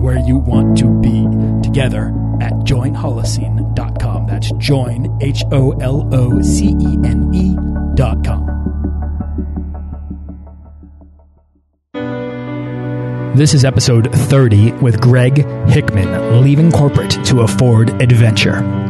where you want to be together at joinholocene.com. That's join, H O L O C E N E.com. This is episode 30 with Greg Hickman, leaving corporate to afford adventure.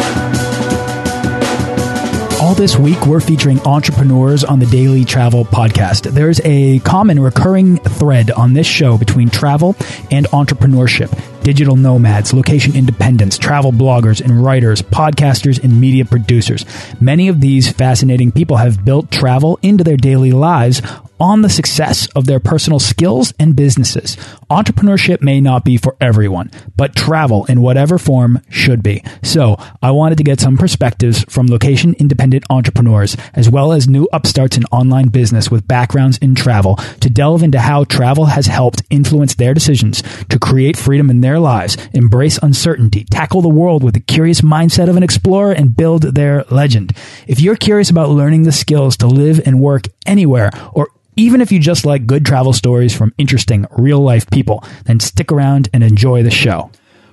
All this week, we're featuring entrepreneurs on the Daily Travel Podcast. There's a common recurring thread on this show between travel and entrepreneurship digital nomads, location independents, travel bloggers and writers, podcasters, and media producers. Many of these fascinating people have built travel into their daily lives on the success of their personal skills and businesses. Entrepreneurship may not be for everyone, but travel in whatever form should be. So I wanted to get some perspectives from location independent entrepreneurs, as well as new upstarts in online business with backgrounds in travel to delve into how travel has helped influence their decisions to create freedom in their lives, embrace uncertainty, tackle the world with the curious mindset of an explorer, and build their legend. If you're curious about learning the skills to live and work anywhere or even if you just like good travel stories from interesting real life people, then stick around and enjoy the show.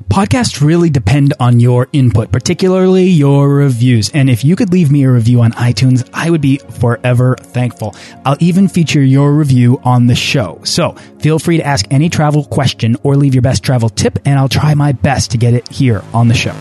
Podcasts really depend on your input, particularly your reviews. And if you could leave me a review on iTunes, I would be forever thankful. I'll even feature your review on the show. So feel free to ask any travel question or leave your best travel tip, and I'll try my best to get it here on the show.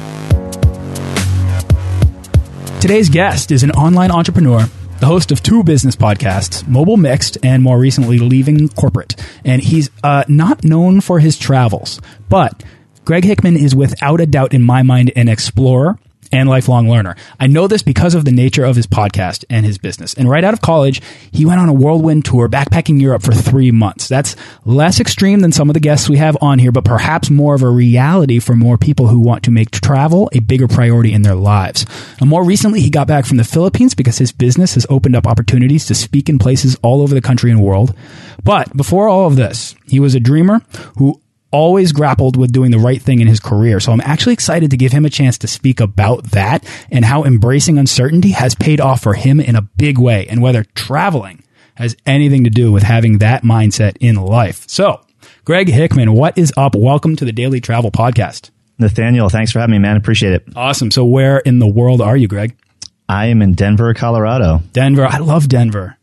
Today's guest is an online entrepreneur the host of two business podcasts, Mobile Mixed and more recently Leaving Corporate. And he's uh, not known for his travels, but Greg Hickman is without a doubt, in my mind, an explorer and lifelong learner. I know this because of the nature of his podcast and his business. And right out of college, he went on a whirlwind tour backpacking Europe for three months. That's less extreme than some of the guests we have on here, but perhaps more of a reality for more people who want to make travel a bigger priority in their lives. And more recently, he got back from the Philippines because his business has opened up opportunities to speak in places all over the country and world. But before all of this, he was a dreamer who always grappled with doing the right thing in his career. So I'm actually excited to give him a chance to speak about that and how embracing uncertainty has paid off for him in a big way and whether traveling has anything to do with having that mindset in life. So, Greg Hickman, what is up? Welcome to the Daily Travel Podcast. Nathaniel, thanks for having me, man. Appreciate it. Awesome. So, where in the world are you, Greg? I am in Denver, Colorado. Denver. I love Denver.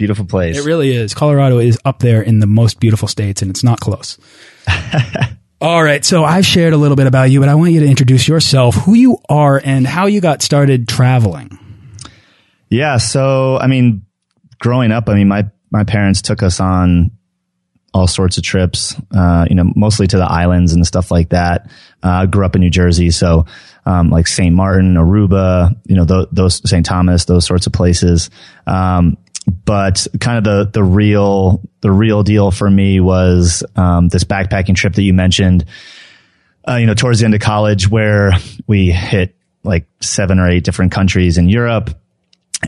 Beautiful place. It really is. Colorado is up there in the most beautiful states, and it's not close. All right. So I've shared a little bit about you, but I want you to introduce yourself, who you are, and how you got started traveling. Yeah. So, I mean, growing up, I mean, my, my parents took us on all sorts of trips, uh, you know, mostly to the islands and stuff like that. Uh, I grew up in New Jersey. So, um, like St. Martin, Aruba, you know, th- those St. Thomas, those sorts of places. Um, but kind of the the real the real deal for me was um, this backpacking trip that you mentioned. Uh, you know, towards the end of college, where we hit like seven or eight different countries in Europe,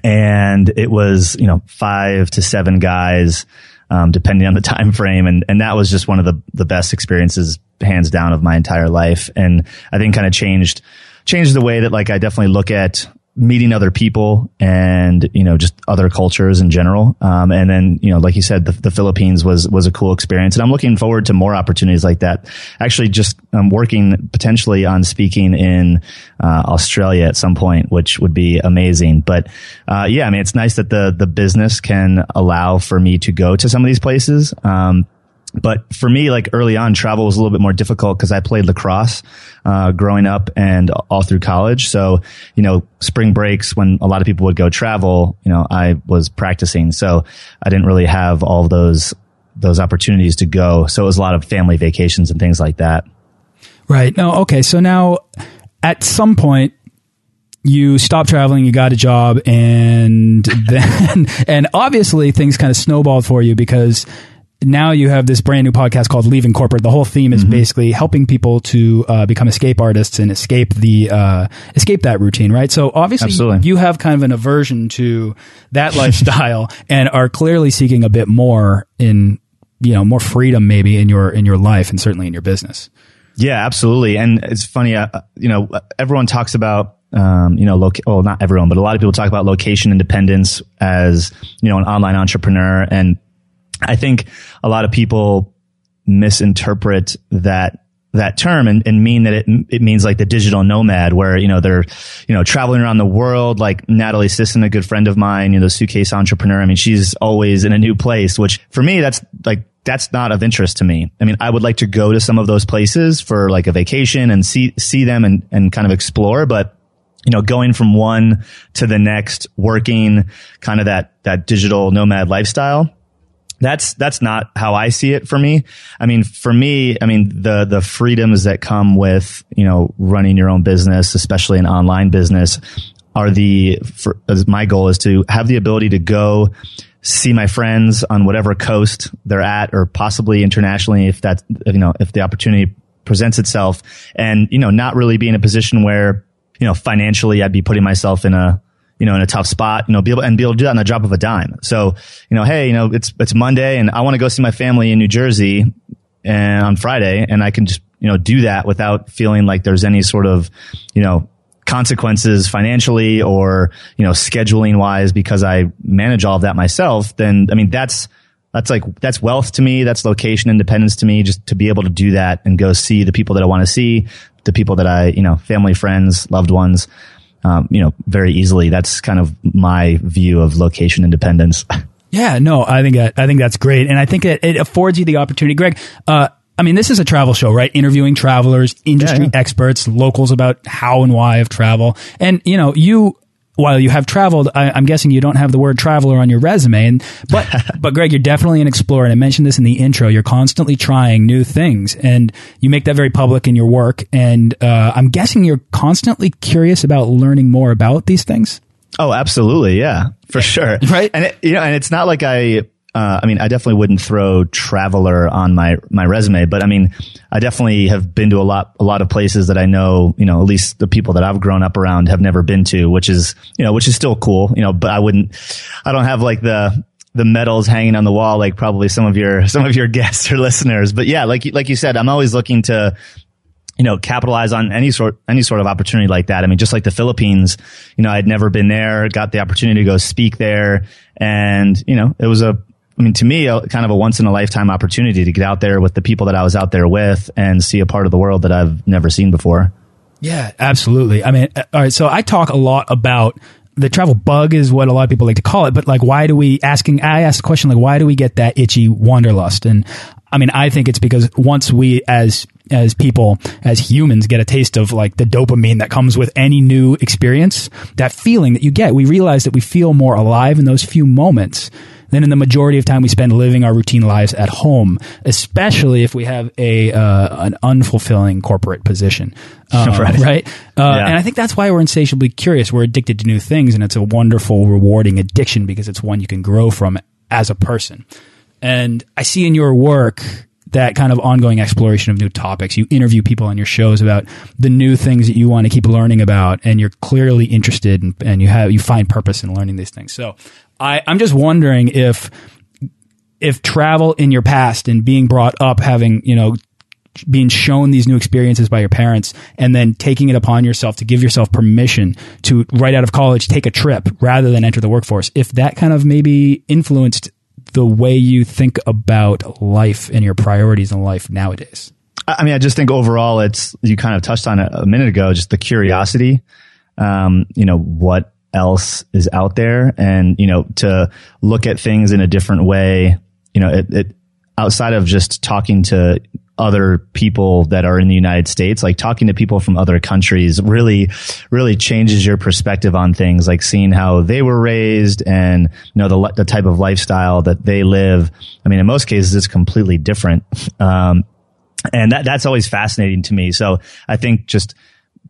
and it was you know five to seven guys, um, depending on the time frame, and and that was just one of the the best experiences, hands down, of my entire life, and I think kind of changed changed the way that like I definitely look at meeting other people and you know just other cultures in general. Um, and then you know like you said the, the, philippines was was a cool experience. And i'm looking forward to more opportunities like that. Actually just i'm working potentially on speaking in uh, australia at some point which would be amazing. But uh, yeah i mean it's nice that the the business can allow for me to go to some of these places. Um, but for me, like early on, travel was a little bit more difficult because I played lacrosse uh, growing up and all through college. So, you know, spring breaks when a lot of people would go travel, you know, I was practicing. So I didn't really have all those those opportunities to go. So it was a lot of family vacations and things like that. Right. No. Okay. So now, at some point, you stopped traveling, you got a job, and then, and obviously things kind of snowballed for you because now you have this brand new podcast called Leaving Corporate. The whole theme is mm -hmm. basically helping people to uh, become escape artists and escape the uh, escape that routine, right? So obviously, Absolutely. you have kind of an aversion to that lifestyle and are clearly seeking a bit more in you know more freedom maybe in your in your life and certainly in your business. Yeah, absolutely. And it's funny, uh, you know, everyone talks about um, you know, loca- well, not everyone, but a lot of people talk about location independence as, you know, an online entrepreneur. And I think a lot of people misinterpret that that term and, and mean that it it means like the digital nomad where you know they're you know traveling around the world. Like Natalie Sisson a good friend of mine you know the suitcase entrepreneur. I mean she's always in a new place which for me that's like that's not of interest to me. I mean, I would like to go to some of those places for like a vacation and see see them and and kind of explore, but you know, going from one to the next, working kind of that that digital nomad lifestyle that's that's not how I see it for me. I mean, for me, I mean the the freedoms that come with you know running your own business, especially an online business, are the for, my goal is to have the ability to go see my friends on whatever coast they're at, or possibly internationally if that you know if the opportunity presents itself, and you know not really be in a position where you know financially I'd be putting myself in a you know, in a tough spot, you know, be able and be able to do that on the drop of a dime. So, you know, hey, you know, it's it's Monday and I want to go see my family in New Jersey and on Friday and I can just, you know, do that without feeling like there's any sort of, you know, consequences financially or, you know, scheduling wise because I manage all of that myself, then I mean that's that's like that's wealth to me, that's location independence to me, just to be able to do that and go see the people that I want to see, the people that I, you know, family, friends, loved ones um, you know, very easily. That's kind of my view of location independence. Yeah, no, I think that, I think that's great, and I think it, it affords you the opportunity, Greg. Uh, I mean, this is a travel show, right? Interviewing travelers, industry yeah, yeah. experts, locals about how and why of travel, and you know, you while you have traveled, I, am guessing you don't have the word traveler on your resume. And but but Greg, you're definitely an explorer. And I mentioned this in the intro. You're constantly trying new things, and you make that very public in your work. And uh, I'm guessing you're constantly curious about learning more about these things. Oh, absolutely, yeah, for sure, right? And it, you know, and it's not like I uh, I mean, I definitely wouldn't throw traveler on my my resume, but I mean, I definitely have been to a lot a lot of places that I know, you know, at least the people that I've grown up around have never been to, which is you know, which is still cool, you know. But I wouldn't, I don't have like the the medals hanging on the wall like probably some of your some of your guests or listeners. But yeah, like like you said, I'm always looking to you know, capitalize on any sort, any sort of opportunity like that. I mean, just like the Philippines, you know, I'd never been there, got the opportunity to go speak there. And, you know, it was a, I mean, to me, a, kind of a once in a lifetime opportunity to get out there with the people that I was out there with and see a part of the world that I've never seen before. Yeah, absolutely. I mean, uh, all right. So I talk a lot about the travel bug is what a lot of people like to call it, but like, why do we asking, I asked the question, like, why do we get that itchy wanderlust? And I mean, I think it's because once we as, as people, as humans get a taste of like the dopamine that comes with any new experience, that feeling that you get, we realize that we feel more alive in those few moments than in the majority of time we spend living our routine lives at home, especially if we have a uh, an unfulfilling corporate position. Uh, right. right? Uh, yeah. And I think that's why we're insatiably curious. We're addicted to new things, and it's a wonderful, rewarding addiction because it's one you can grow from as a person. And I see in your work that kind of ongoing exploration of new topics. You interview people on your shows about the new things that you want to keep learning about, and you're clearly interested, in, and you have you find purpose in learning these things. So I, I'm just wondering if if travel in your past and being brought up having you know being shown these new experiences by your parents and then taking it upon yourself to give yourself permission to right out of college take a trip rather than enter the workforce if that kind of maybe influenced the way you think about life and your priorities in life nowadays. I mean i just think overall it's you kind of touched on it a minute ago just the curiosity um, you know what else is out there and, you know, to look at things in a different way, you know, it, it outside of just talking to other people that are in the United States, like talking to people from other countries really, really changes your perspective on things, like seeing how they were raised and, you know, the, the type of lifestyle that they live. I mean, in most cases, it's completely different. Um, and that, that's always fascinating to me. So I think just,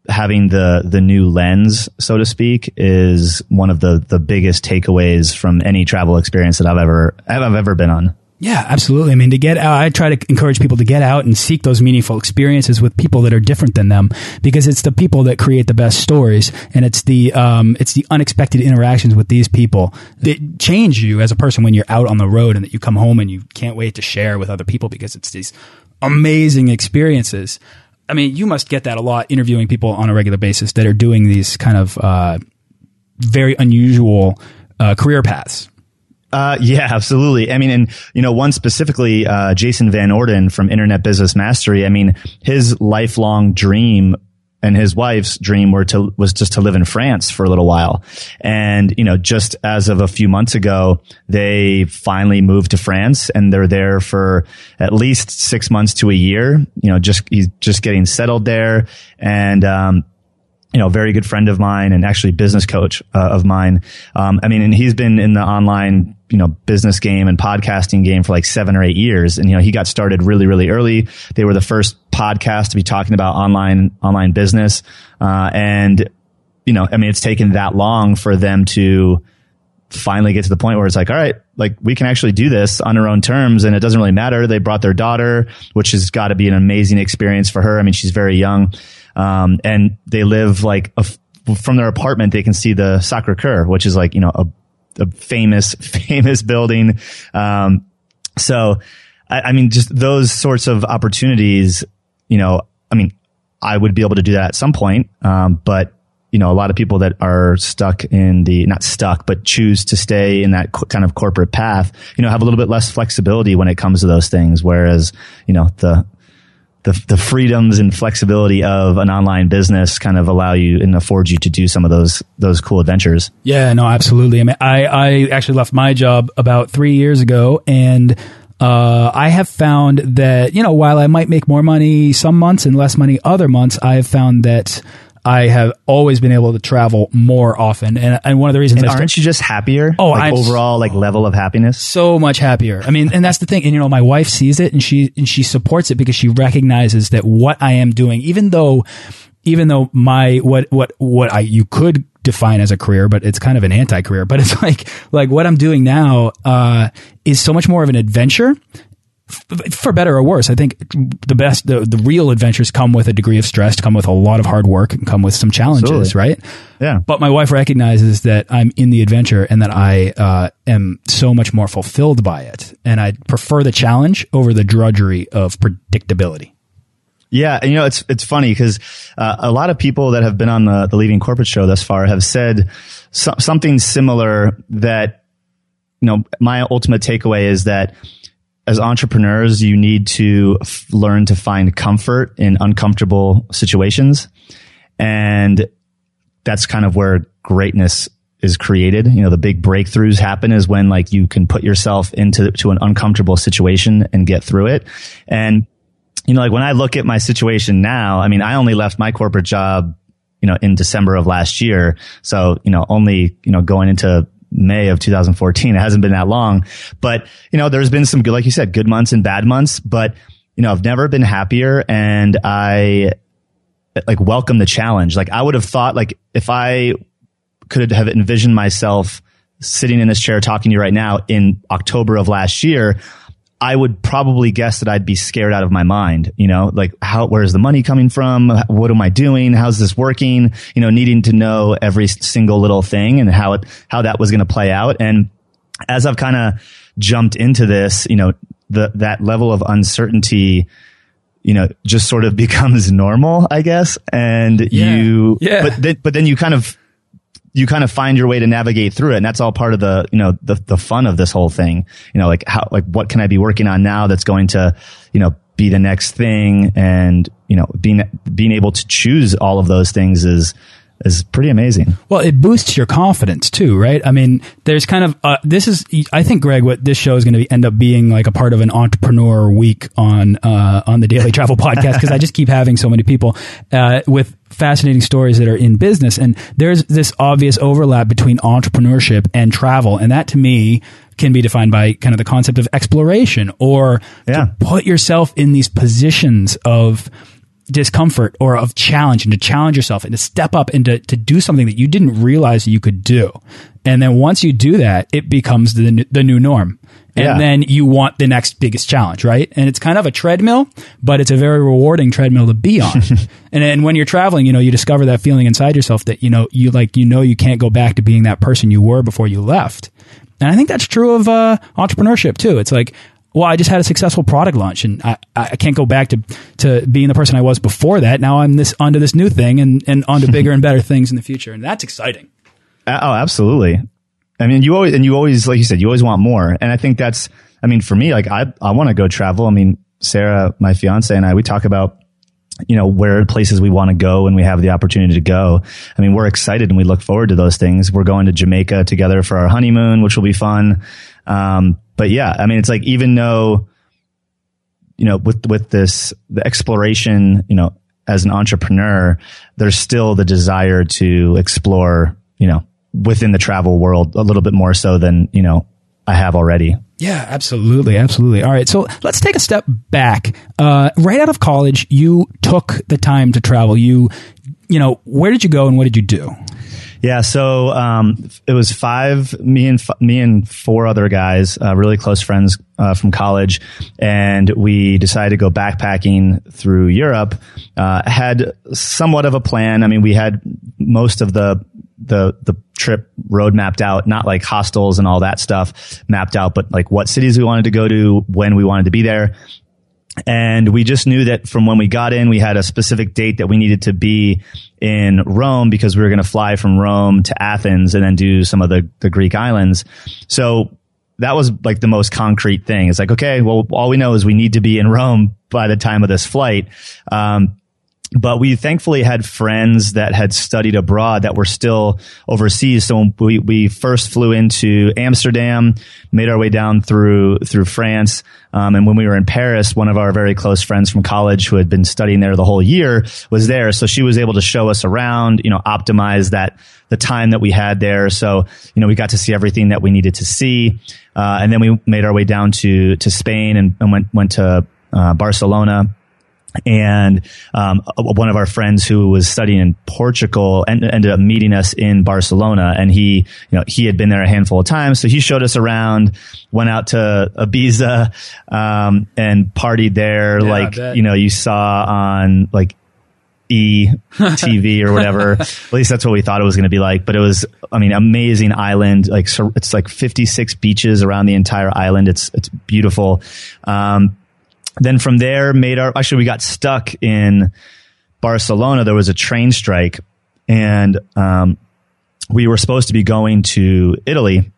having the the new lens, so to speak, is one of the the biggest takeaways from any travel experience that I've ever I've ever been on. Yeah, absolutely. I mean, to get out, I try to encourage people to get out and seek those meaningful experiences with people that are different than them, because it's the people that create the best stories, and it's the um, it's the unexpected interactions with these people that change you as a person when you're out on the road, and that you come home and you can't wait to share with other people because it's these amazing experiences. I mean, you must get that a lot interviewing people on a regular basis that are doing these kind of uh, very unusual uh, career paths. Uh, yeah, absolutely. I mean, and you know, one specifically, uh, Jason Van Orden from Internet Business Mastery. I mean, his lifelong dream and his wife's dream were to was just to live in France for a little while. And you know, just as of a few months ago, they finally moved to France and they're there for at least six months to a year. You know, just he's just getting settled there and. Um, you know, very good friend of mine and actually business coach uh, of mine. Um, I mean, and he's been in the online, you know, business game and podcasting game for like seven or eight years. And, you know, he got started really, really early. They were the first podcast to be talking about online, online business. Uh, and, you know, I mean, it's taken that long for them to finally get to the point where it's like, all right, like we can actually do this on our own terms and it doesn't really matter. They brought their daughter, which has got to be an amazing experience for her. I mean, she's very young. Um, and they live like a, from their apartment, they can see the Sacre Coeur, which is like, you know, a, a famous, famous building. Um, so, I, I mean, just those sorts of opportunities, you know, I mean, I would be able to do that at some point. Um, but you know, a lot of people that are stuck in the, not stuck, but choose to stay in that co- kind of corporate path, you know, have a little bit less flexibility when it comes to those things. Whereas, you know, the, the, the freedoms and flexibility of an online business kind of allow you and afford you to do some of those those cool adventures. Yeah, no, absolutely. I mean, I I actually left my job about three years ago, and uh, I have found that you know while I might make more money some months and less money other months, I have found that I have always been able to travel more often, and, and one of the reasons and aren't you just happier? Oh, like I'm overall like level of happiness. So much happier. I mean, and that's the thing. And you know, my wife sees it and she and she supports it because she recognizes that what I am doing, even though, even though my what what what I you could define as a career, but it's kind of an anti-career. But it's like like what I'm doing now uh, is so much more of an adventure for better or worse, I think the best, the, the real adventures come with a degree of stress, come with a lot of hard work, and come with some challenges, Absolutely. right? Yeah. But my wife recognizes that I'm in the adventure and that I uh, am so much more fulfilled by it, and I prefer the challenge over the drudgery of predictability. Yeah, and you know it's it's funny because uh, a lot of people that have been on the the leaving corporate show thus far have said so, something similar. That you know, my ultimate takeaway is that as entrepreneurs, you need to f- learn to find comfort in uncomfortable situations. And that's kind of where greatness is created. You know, the big breakthroughs happen is when like you can put yourself into to an uncomfortable situation and get through it. And, you know, like when I look at my situation now, I mean, I only left my corporate job, you know, in December of last year. So, you know, only, you know, going into May of 2014. It hasn't been that long, but you know, there's been some good, like you said, good months and bad months, but you know, I've never been happier and I like welcome the challenge. Like I would have thought like if I could have envisioned myself sitting in this chair talking to you right now in October of last year, I would probably guess that I'd be scared out of my mind. You know, like how, where's the money coming from? What am I doing? How's this working? You know, needing to know every single little thing and how it, how that was going to play out. And as I've kind of jumped into this, you know, the, that level of uncertainty, you know, just sort of becomes normal, I guess. And Yeah. you, Yeah. but then, but then you kind of, you kind of find your way to navigate through it. And that's all part of the, you know, the, the fun of this whole thing. You know, like how, like what can I be working on now that's going to, you know, be the next thing and, you know, being, being able to choose all of those things is, is pretty amazing. Well, it boosts your confidence too, right? I mean, there's kind of uh, this is I think Greg, what this show is going to end up being like a part of an entrepreneur week on uh, on the Daily Travel Podcast because I just keep having so many people uh, with fascinating stories that are in business, and there's this obvious overlap between entrepreneurship and travel, and that to me can be defined by kind of the concept of exploration or Yeah. to put yourself in these positions of discomfort or of challenge and to challenge yourself and to step up and to, to do something that you didn't realize you could do. And then once you do that, it becomes the, the new norm. And Yeah. then you want the next biggest challenge, right? And it's kind of a treadmill, but it's a very rewarding treadmill to be on. and then when you're traveling, you know, you discover that feeling inside yourself that, you know, you like, you know, you can't go back to being that person you were before you left. And I think that's true of uh, entrepreneurship too. It's like, well, I just had a successful product launch, and I, I can't go back to to being the person I was before that. Now I'm this onto this new thing, and and onto bigger and better things in the future, and that's exciting. Uh, Oh, absolutely. I mean, you always, and you always, like you said, you always want more. And I think that's, I mean, for me, like I, I want to go travel. I mean, Sarah, my fiance and I, we talk about, you know, where places we want to go when we have the opportunity to go. I mean, we're excited and we look forward to those things. We're going to Jamaica together for our honeymoon, which will be fun. Um, but yeah, I mean, it's like, even though, you know, with, with this, the exploration, you know, as an entrepreneur, there's still the desire to explore, you know, within the travel world a little bit more so than, you know, I have already. Yeah, absolutely, absolutely. All right, so let's take a step back. Uh, right out of college, you took the time to travel. You, you know, where did you go and what did you do? Yeah, so um, it was five me and f- me and four other guys, uh, really close friends uh, from college, and we decided to go backpacking through Europe. Uh, had somewhat of a plan. I mean, we had most of the the the trip road mapped out, not like hostels and all that stuff mapped out, but like what cities we wanted to go to, when we wanted to be there. And we just knew that from when we got in, we had a specific date that we needed to be in Rome because we were going to fly from Rome to Athens and then do some of the, the Greek islands. So that was like the most concrete thing. It's like, okay, well, all we know is we need to be in Rome by the time of this flight. Um, but we thankfully had friends that had studied abroad that were still overseas. So we, we first flew into Amsterdam, made our way down through, through France. Um, and when we were in Paris, one of our very close friends from college who had been studying there the whole year was there. So she was able to show us around, you know, optimize that, the time that we had there. So, you know, we got to see everything that we needed to see. Uh, and then we made our way down to, to Spain and, and went, went to, uh, Barcelona and um, one of our friends who was studying in Portugal en- ended up meeting us in Barcelona, and he, you know, he had been there a handful of times, so he showed us around. Went out to Ibiza um, and partied there, Yeah, like you know you saw on like E TV or whatever. At least that's what we thought it was going to be like. But it was, I mean, amazing island. Like so it's like 56 beaches around the entire island. It's it's beautiful. Um, then from there, made our actually we got stuck in Barcelona. There was a train strike, and um, we were supposed to be going to Italy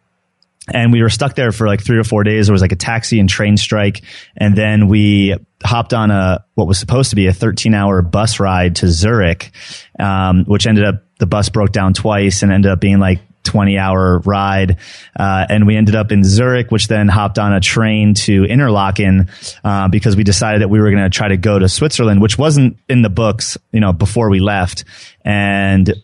and we were stuck there for like three or four days. There was like a taxi and train strike, and then we hopped on a what was supposed to be a 13 hour bus ride to Zurich, um, which ended up the bus broke down twice and ended up being like 20 hour ride. Uh, and we ended up in Zurich, which then hopped on a train to Interlaken, uh, because we decided that we were going to try to go to Switzerland, which wasn't in the books, you know, before we left. And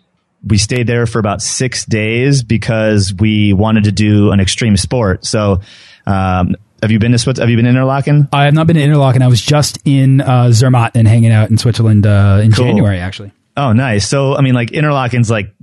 we stayed there for about six days because we wanted to do an extreme sport. So, um, have you been to Swiss? Have you been in Interlaken? I have not been to Interlaken. I was just in uh, Zermatt and hanging out in Switzerland uh, in Cool. January, actually. Oh, nice. So, I mean, like Interlaken's like,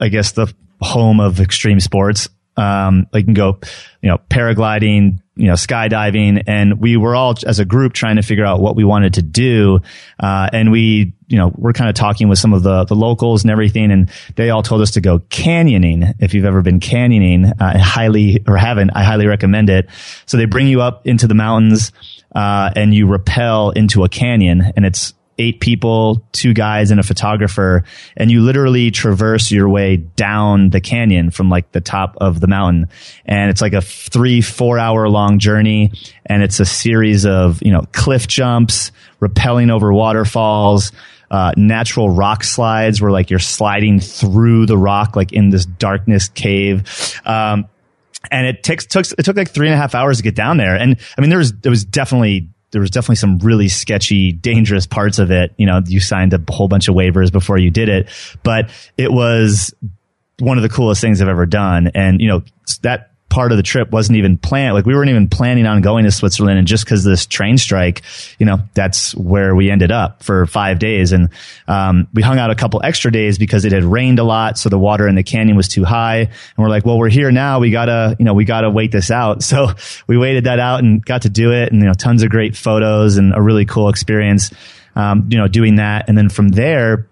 I guess the home of extreme sports. Um, you can go, you know, paragliding, you know, skydiving. And we were all as a group trying to figure out what we wanted to do. Uh, and we, you know, we're kind of talking with some of the, the locals and everything. And they all told us to go canyoning. If you've ever been canyoning, I highly, or haven't, I highly recommend it. So they bring you up into the mountains, uh, and you rappel into a canyon and it's, eight people, two guys and a photographer, and you literally traverse your way down the canyon from like the top of the mountain. And it's like a three, four hour long journey. And it's a series of, you know, cliff jumps, rappelling over waterfalls, uh, natural rock slides where like you're sliding through the rock, like in this darkness cave. Um, and it takes took it took like three and a half hours to get down there. And I mean, there was there was definitely there was definitely some really sketchy, dangerous parts of it. You know, you signed a whole bunch of waivers before you did it, but it was one of the coolest things I've ever done. And you know, that part of the trip wasn't even planned. Like we weren't even planning on going to Switzerland. And just because this train strike, you know, that's where we ended up for five days. And, um, we hung out a couple extra days because it had rained a lot. So the water in the canyon was too high. And we're like, well, we're here now. We gotta, you know, we gotta wait this out. So we waited that out and got to do it. And, you know, tons of great photos and a really cool experience. Um, you know, doing that. And then from there,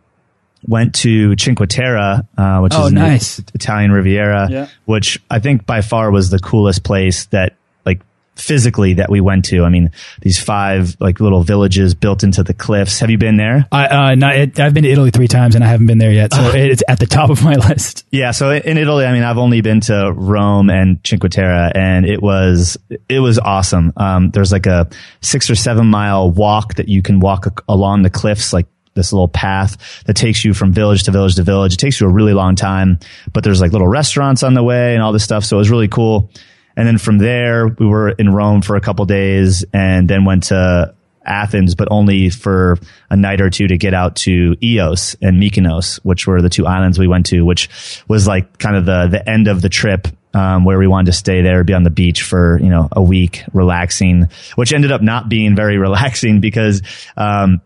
went to Cinque Terre, uh, which oh, is nice. Italian Riviera, yeah. which I think by far was the coolest place that like physically that we went to. I mean, these five like little villages built into the cliffs. Have you been there? I, uh, not, it, I've been to Italy three times and I haven't been there yet. So it's at the top of my list. Yeah. So in Italy, I mean, I've only been to Rome and Cinque Terre and it was, it was awesome. Um, there's like a six or seven mile walk that you can walk along the cliffs, like this little path that takes you from village to village to village. It takes you a really long time, but there's like little restaurants on the way and all this stuff. So it was really cool. And then from there, we were in Rome for a couple days and then went to Athens, but only for a night or two to get out to Ios and Mykonos, which were the two islands we went to, which was like kind of the, the end of the trip. Um, where we wanted to stay there, be on the beach for, you know, a week relaxing, which ended up not being very relaxing because, um,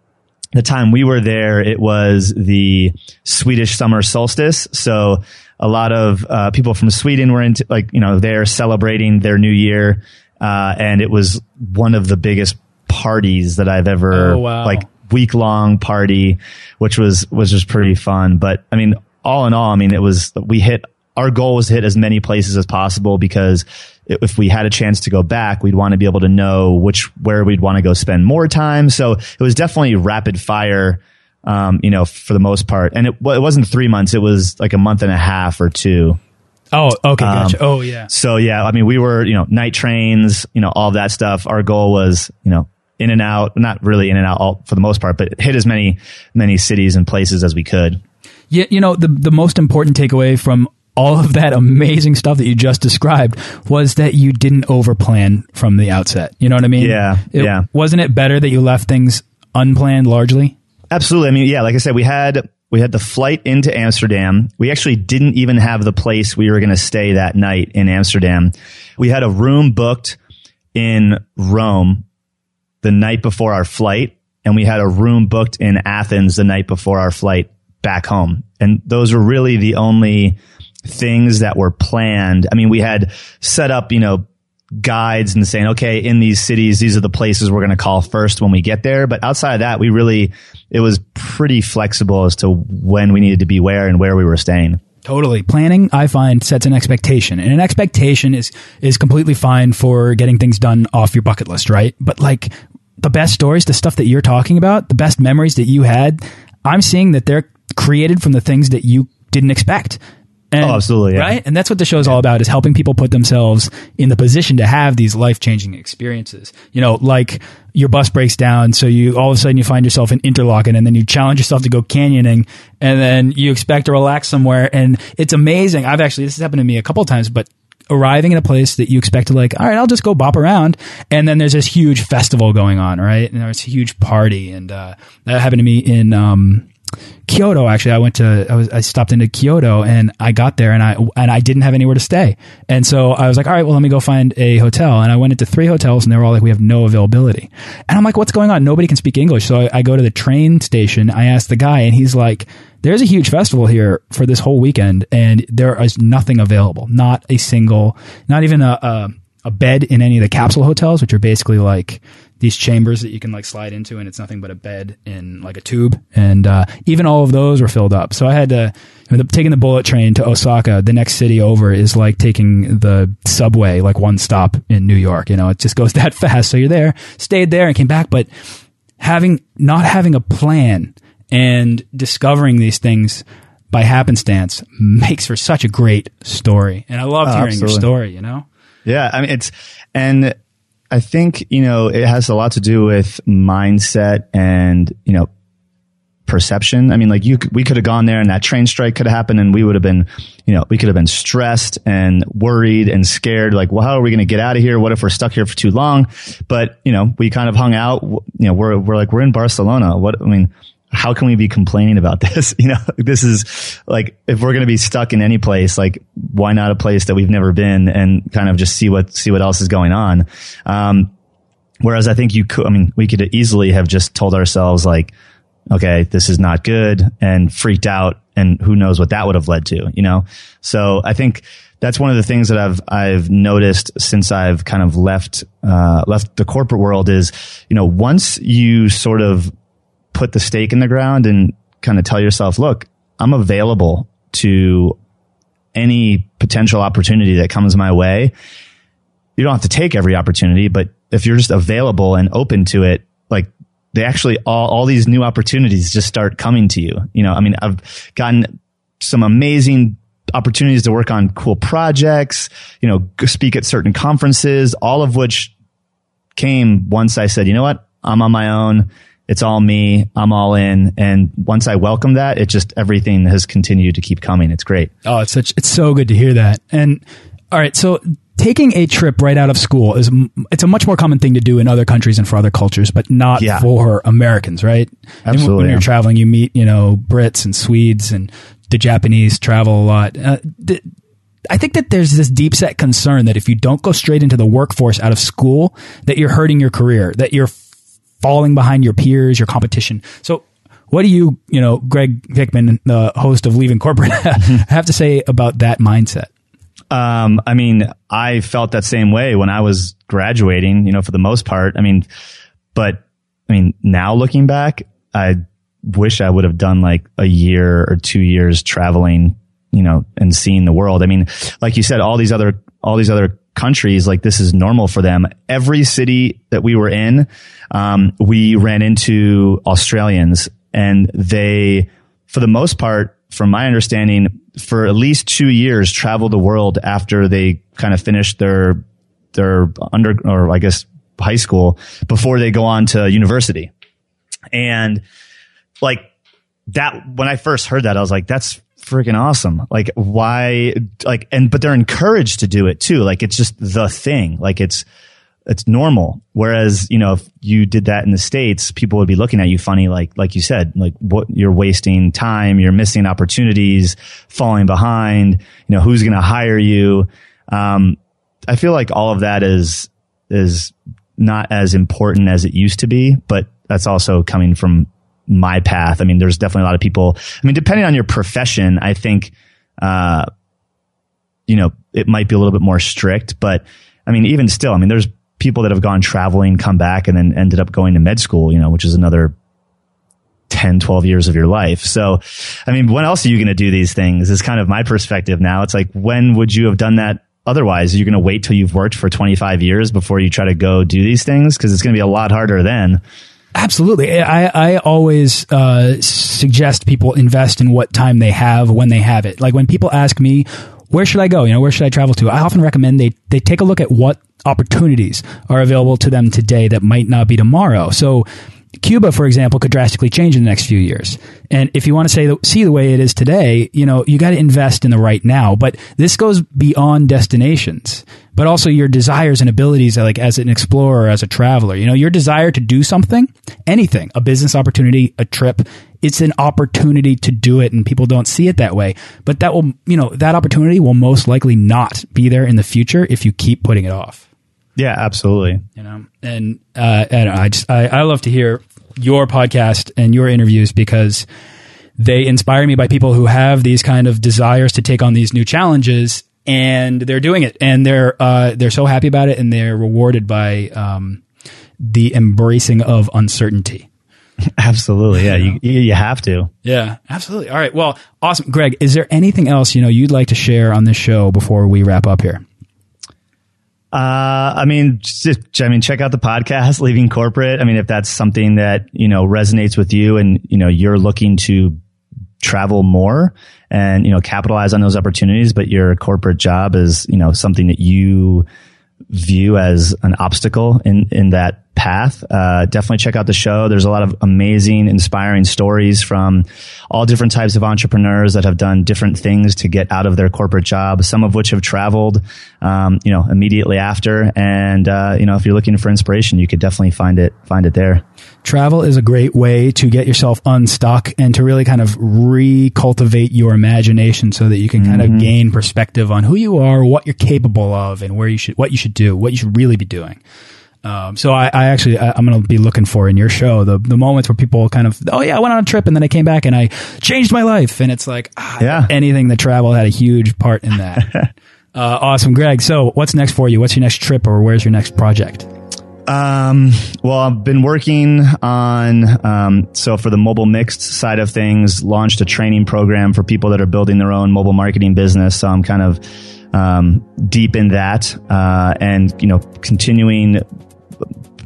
the time we were there, it was the Swedish summer solstice. So a lot of uh, people from Sweden were into like you know they're celebrating their new year, uh, and it was one of the biggest parties that I've ever oh, wow. like week long party, which was was just pretty fun. But I mean, all in all, I mean, it was we hit our goal was to hit as many places as possible because if we had a chance to go back, we'd want to be able to know which where we'd want to go spend more time. So it was definitely rapid fire. Um, you know, for the most part, and it, it wasn't three months; it was like a month and a half or two. Oh, okay, gotcha. Um, oh, yeah. So yeah, I mean, we were, you know, night trains, you know, all that stuff. Our goal was, you know, in and out, not really in and out all, for the most part, but hit as many, many cities and places as we could. Yeah, you know, the the most important takeaway from all of that amazing stuff that you just described was that you didn't overplan from the outset. You know what I mean? Yeah. It, yeah. Wasn't it better that you left things unplanned largely? Absolutely. I mean, yeah, like I said, we had we had the flight into Amsterdam. We actually didn't even have the place we were going to stay that night in Amsterdam. We had a room booked in Rome the night before our flight, and we had a room booked in Athens the night before our flight back home. And those were really the only things that were planned. I mean, we had set up, you know, guides and saying, okay, in these cities, these are the places we're going to call first when we get there. But outside of that, we really, it was pretty flexible as to when we needed to be where and where we were staying. Totally. Planning, I find, sets an expectation. And an expectation is, is completely fine for getting things done off your bucket list, right? But like the best stories, the stuff that you're talking about, the best memories that you had, I'm seeing that they're created from the things that you didn't expect. And, oh, absolutely. Yeah. Right. And that's what the show's yeah. all about is helping people put themselves in the position to have these life changing experiences. You know, like your bus breaks down. So you all of a sudden you find yourself in Interlaken and then you challenge yourself to go canyoning and then you expect to relax somewhere. And it's amazing. I've actually, this has happened to me a couple of times, but arriving in a place that you expect to like, all right, I'll just go bop around. And then there's this huge festival going on, right? And there's a huge party. And, uh, that happened to me in, um, Kyoto actually I went to I was I stopped into Kyoto and I got there and I and I didn't have anywhere to stay. And so I was like, all right, well let me go find a hotel. And I went into three hotels and they were all like, we have no availability. And I'm like, what's going on? Nobody can speak English. So I, I go to the train station. I ask the guy and he's like, there's a huge festival here for this whole weekend and there is nothing available. Not a single, not even a, a, a bed in any of the capsule hotels, which are basically like these chambers that you can like slide into and it's nothing but a bed in like a tube. And uh, even all of those were filled up. So i had to you know, taking the bullet train to osaka the next city over is like taking the subway like one stop in new york. You know it just goes that fast. So you're there stayed there and came back. But having not having a plan and discovering these things by happenstance makes for such a great story. And I loved Oh, hearing your story, you know? Yeah, I mean it's and I think, you know, it has a lot to do with mindset and, you know, perception. I mean, like you, we could have gone there and that train strike could have happened and we would have been, you know, we could have been stressed and worried and scared. Like, well, how are we going to get out of here? What if we're stuck here for too long? But, you know, we kind of hung out, you know, we're, we're like, we're in Barcelona. What, I mean, how can we be complaining about this? You know, this is like, if we're going to be stuck in any place, like, why not a place that we've never been and kind of just see what, see what else is going on? Um, Whereas I think you could, I mean, we could easily have just told ourselves like, okay, this is not good and freaked out and who knows what that would have led to, you know? So I think that's one of the things that I've, I've noticed since I've kind of left, uh, left the corporate world is, you know, once you sort of put the stake in the ground and kind of tell yourself, look, I'm available to any potential opportunity that comes my way you don't have to take every opportunity, but if you're just available and open to it, like they actually all, all these new opportunities just start coming to you. You know, I mean, I've gotten some amazing opportunities to work on cool projects, you know, speak at certain conferences, all of which came once I said, you know what? I'm on my own. It's all me. I'm all in. And once I welcome that, it just everything has continued to keep coming. It's great. Oh, it's such it's so good to hear that. And all right, so taking a trip right out of school is it's a much more common thing to do in other countries and for other cultures, but not Yeah. for Americans, right? And Absolutely, when you're traveling, you meet you know Brits and Swedes and the Japanese travel a lot. Uh, I think that there's this deep set concern that if you don't go straight into the workforce out of school, that you're hurting your career, that you're falling behind your peers, your competition. So, what do you, you know, Greg Hickman, the host of Leaving Corporate, have to say about that mindset? Um, I mean, I felt that same way when I was graduating, you know, for the most part. I mean, but I mean, now looking back, I wish I would have done like a year or two years traveling, you know, and seeing the world. I mean, like you said, all these other, all these other countries, like this is normal for them. Every city that we were in, um, we ran into Australians and they, for the most part, from my understanding, for at least two years traveled the world after they kind of finished their, their under, or I guess high school before they go on to university. And like that, when I first heard that, I was like, that's freaking awesome. Like why, like, and, but they're encouraged to do it too. Like it's just the thing. Like it's, it's normal. Whereas, you know, if you did that in the States, people would be looking at you funny, like, like you said, like what you're wasting time, you're missing opportunities, falling behind, you know, who's going to hire you? Um, I feel like all of that is, is not as important as it used to be, but that's also coming from my path. I mean, there's definitely a lot of people. I mean, depending on your profession, I think, uh, you know, it might be a little bit more strict, but I mean, even still, I mean, there's people that have gone traveling, come back and then ended up going to med school, you know, which is another 10, 12 years of your life. So, I mean, when else are you going to do these things is kind of my perspective now. It's like, when would you have done that otherwise? You're going to wait till you've worked for 25 years before you try to go do these things? Cause it's going to be a lot harder then. Absolutely. I, I always uh, suggest people invest in what time they have when they have it. Like when people ask me, where should I go? You know, where should I travel to? I often recommend they, they take a look at what opportunities are available to them today that might not be tomorrow. So Cuba, for example, could drastically change in the next few years. And if you want to say the, see the way it is today, you know, you got to invest in the right now. But this goes beyond destinations, but also your desires and abilities, like as an explorer, as a traveler. You know, your desire to do something, anything, a business opportunity, a trip. It's an opportunity to do it, and people don't see it that way. But that will, you know, that opportunity will most likely not be there in the future if you keep putting it off Yeah, absolutely. you know and uh and i just I, I love to hear your podcast and your interviews because they inspire me by people who have these kind of desires to take on these new challenges and they're doing it and they're uh they're so happy about it and they're rewarded by um the embracing of uncertainty Absolutely. Yeah. You, you you have to. yeah absolutely all right well awesome greg is there anything else you know you'd like to share on this show before we wrap up here Uh, I mean, just, I mean, check out the podcast, Leaving Corporate. I mean, if that's something that, you know, resonates with you and, you know, you're looking to travel more and, you know, capitalize on those opportunities, but your corporate job is, you know, something that you view as an obstacle in, in that path, uh, definitely check out the show. There's a lot of amazing, inspiring stories from all different types of entrepreneurs that have done different things to get out of their corporate job. Some of which have traveled, um, you know, immediately after. And uh, you know, if you're looking for inspiration, you could definitely find it find it there. Travel is a great way to get yourself unstuck and to really kind of recultivate your imagination so that you can kind mm -hmm. of mm-hmm. gain perspective on who you are, what you're capable of, and where you should, what you should do, what you should really be doing. Um, so I, I actually I, am going to be looking for in your show the the moments where people kind of oh yeah I went on a trip and then I came back and I changed my life and it's like ah, yeah anything that travel had a huge part in that. uh, awesome, Greg. So what's next for you? What's your next trip or where's your next project? Um, well, I've been working on, um, so for the mobile mixed side of things, launched a training program for people that are building their own mobile marketing business. So I'm kind of, um, deep in that, uh, and, you know, continuing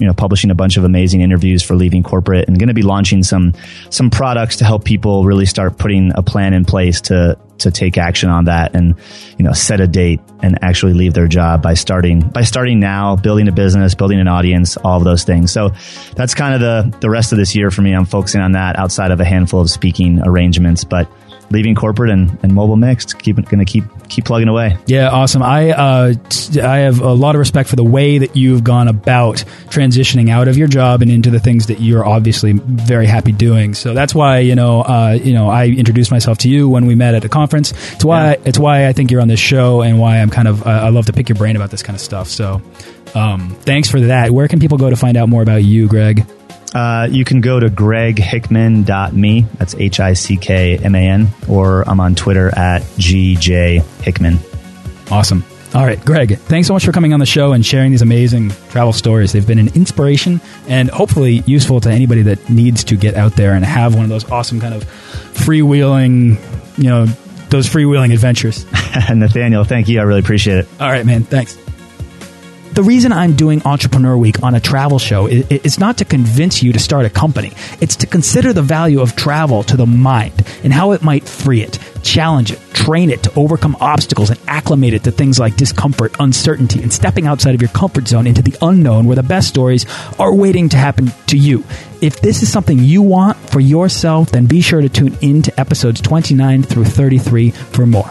you know, publishing a bunch of amazing interviews for leaving corporate and going to be launching some, some products to help people really start putting a plan in place to, to take action on that and, you know, set a date and actually leave their job by starting, by starting now, building a business, building an audience, all of those things. So that's kind of the, the rest of this year for me. I'm focusing on that outside of a handful of speaking arrangements, but leaving corporate and, and mobile mixed. Keep going to keep keep plugging away. Yeah, awesome. I uh, I have a lot of respect for the way that you've gone about transitioning out of your job and into the things that you're obviously very happy doing. So that's why you know uh, you know I introduced myself to you when we met at a conference. It's why yeah. it's why I think you're on this show and why I'm kind of uh, I love to pick your brain about this kind of stuff. So um, thanks for that. Where can people go to find out more about you, Greg? Uh, you can go to greghickman.me. That's H I C K M A N. Or I'm on Twitter at GJ Hickman. Awesome. All right, Greg, thanks so much for coming on the show and sharing these amazing travel stories. They've been an inspiration and hopefully useful to anybody that needs to get out there and have one of those awesome kind of freewheeling, you know, those freewheeling adventures. Nathaniel, thank you. I really appreciate it. All right, man. Thanks the reason I'm doing Entrepreneur Week on a travel show is not to convince you to start a company. It's to consider the value of travel to the mind and how it might free it, challenge it, train it to overcome obstacles and acclimate it to things like discomfort, uncertainty, and stepping outside of your comfort zone into the unknown where the best stories are waiting to happen to you. If this is something you want for yourself, then be sure to tune in to episodes 29 through 33 for more.